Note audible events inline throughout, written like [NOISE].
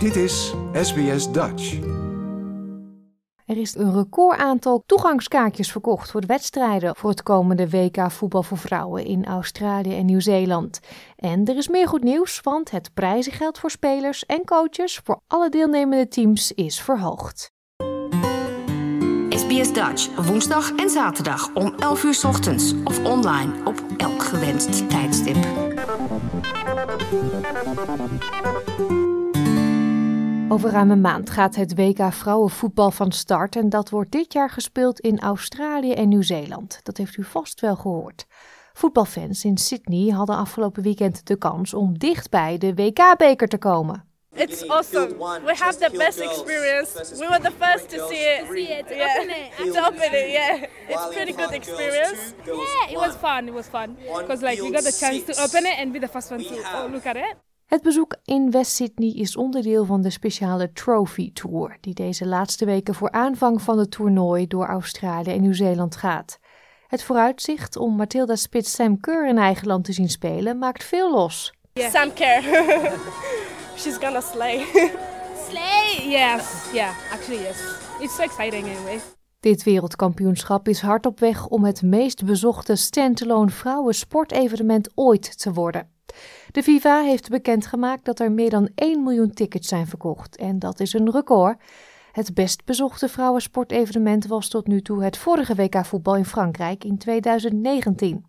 Dit is SBS Dutch. Er is een record aantal toegangskaartjes verkocht voor de wedstrijden voor het komende WK voetbal voor vrouwen in Australië en Nieuw-Zeeland. En er is meer goed nieuws, want het prijzengeld voor spelers en coaches voor alle deelnemende teams is verhoogd. SBS Dutch, woensdag en zaterdag om 11 uur 's ochtends of online op elk gewenst tijdstip. Over ruim een maand gaat het WK vrouwenvoetbal van start en dat wordt dit jaar gespeeld in Australië en Nieuw-Zeeland. Dat heeft u vast wel gehoord. Voetbalfans in Sydney hadden afgelopen weekend de kans om dichtbij de WK-beker te komen. It's awesome. We have the best experience. We were the first to see it. See it, to yeah. open it. To open it, yeah. It's pretty good experience. Yeah, it was fun. It was fun because like we got the chance to open it and be the first one to oh, look at it. Het bezoek in West Sydney is onderdeel van de speciale Trophy Tour, die deze laatste weken voor aanvang van het toernooi door Australië en Nieuw-Zeeland gaat. Het vooruitzicht om Matilda Spitz Sam Kerr in eigen land te zien spelen maakt veel los. Sam Kerr. [LAUGHS] She's gonna slay. [LAUGHS] Slay! Yes, yeah, actually yes. It's so exciting anyway. Dit wereldkampioenschap is hard op weg om het meest bezochte standalone vrouwensportevenement ooit te worden. De FIFA heeft bekendgemaakt dat er meer dan 1 miljoen tickets zijn verkocht en dat is een record. Het best bezochte vrouwensportevenement was tot nu toe het vorige WK voetbal in Frankrijk in 2019.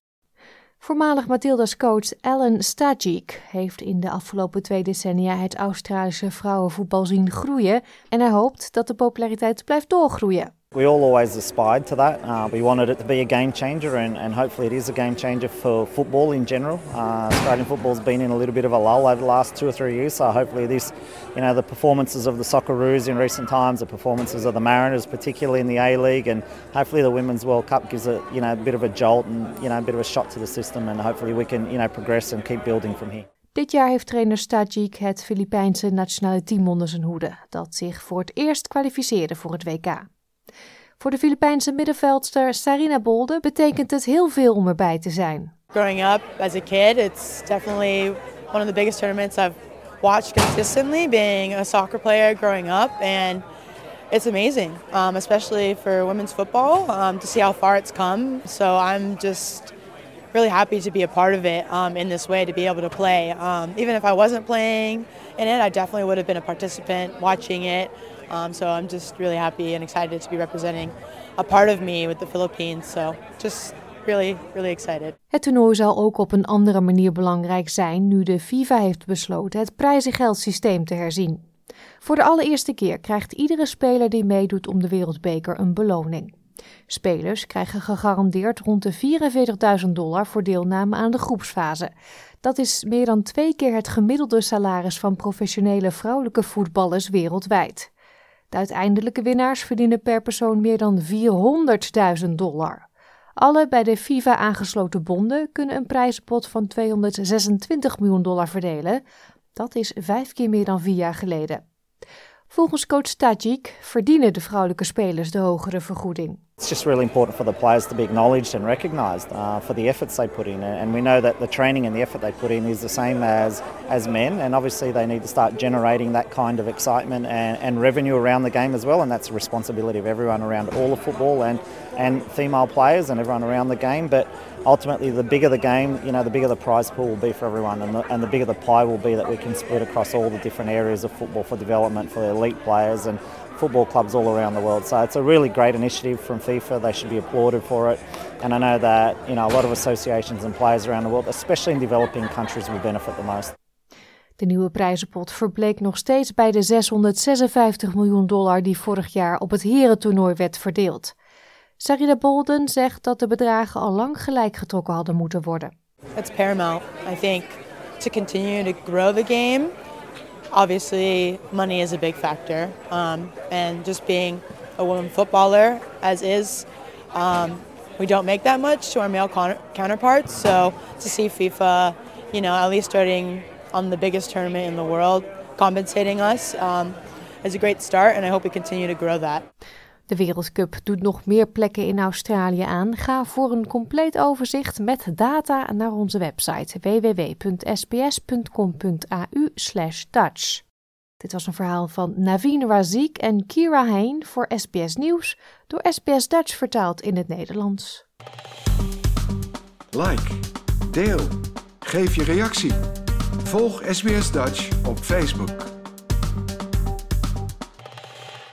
Voormalig Matilda's coach Alan Stajic heeft in de afgelopen twee decennia het Australische vrouwenvoetbal zien groeien en hij hoopt dat de populariteit blijft doorgroeien. We all always aspired to that. Uh, we wanted it to be a game changer, and, and hopefully it is a game changer for football in general. Uh, Australian football's been in a little bit of a lull over the last two or three years, so hopefully this, you know, the performances of the Socceroos in recent times, the performances of the Mariners, particularly in the A League, and hopefully the Women's World Cup gives it, you know, a bit of a jolt and you know a bit of a shot to the system, and hopefully we can, you know, progress and keep building from here. Dit jaar heeft trainer Stajic het Filipijnse nationale team onder zijn hoede, dat zich voor het eerst kwalificeerde voor het WK. Voor de Filipijnse middenveldster Sarina Bolde betekent het heel veel om erbij te zijn. Growing up as a kid, it's definitely one of the biggest tournaments I've watched consistently, being a soccer player growing up, and it's amazing, um, especially for women's football, um, to see how far it's come. So I'm just really happy to be a part of it um, in this way, to be able to play. Um, even if I wasn't playing in it, I definitely would have been a participant watching it. Um, so I'm just really happy and excited to be representing a part of me with the Philippines. So just really, really excited. Het toernooi zal ook op een andere manier belangrijk zijn nu de FIFA heeft besloten het prijzengeldsysteem te herzien. Voor de allereerste keer krijgt iedere speler die meedoet om de wereldbeker een beloning. Spelers krijgen gegarandeerd rond de 44.000 dollar voor deelname aan de groepsfase. Dat is meer dan twee keer het gemiddelde salaris van professionele vrouwelijke voetballers wereldwijd. De uiteindelijke winnaars verdienen per persoon meer dan 400.000 dollar. Alle bij de FIFA aangesloten bonden kunnen een prijzenpot van 226 miljoen dollar verdelen. Dat is vijf keer meer dan vier jaar geleden. Volgens coach Tajik verdienen de vrouwelijke spelers de hogere vergoeding. It's just really important for the players to be acknowledged and recognised uh, for the efforts they put in, and we know that the training and the effort they put in is the same as as men, and obviously they need to start generating that kind of excitement and, and revenue around the game as well, and that's the responsibility of everyone around all of football and and female players and everyone around the game. But ultimately, the bigger the game, you know, the bigger the prize pool will be for everyone, and the, and the bigger the pie will be that we can split across all the different areas of football for development for elite players. And football clubs all around the world. So it's a really great initiative from FIFA. They should be applauded for it. And I know that you know a lot of associations and players around the world, especially in developing countries, will benefit the most. De nieuwe prijzenpot verbleek nog steeds bij de 656 miljoen dollar die vorig jaar op het herentoernooi werd verdeeld. Sarina Bolden zegt dat de bedragen al lang gelijk getrokken hadden moeten worden. It's paramount, I think, to continue to grow the game. Obviously, money is a big factor, um, and just being a woman footballer as is, um, we don't make that much to our male con- counterparts. So to see FIFA, you know, at least starting on the biggest tournament in the world, compensating us, um, is a great start, and I hope we continue to grow that. De Wereldcup doet nog meer plekken in Australië aan. Ga voor een compleet overzicht met data naar onze website www.sbs.com.au/dutch. Dit was een verhaal van Naveen Razik en Kira Hein voor SBS Nieuws, door SBS Dutch vertaald in het Nederlands. Like, deel, geef je reactie. Volg SBS Dutch op Facebook.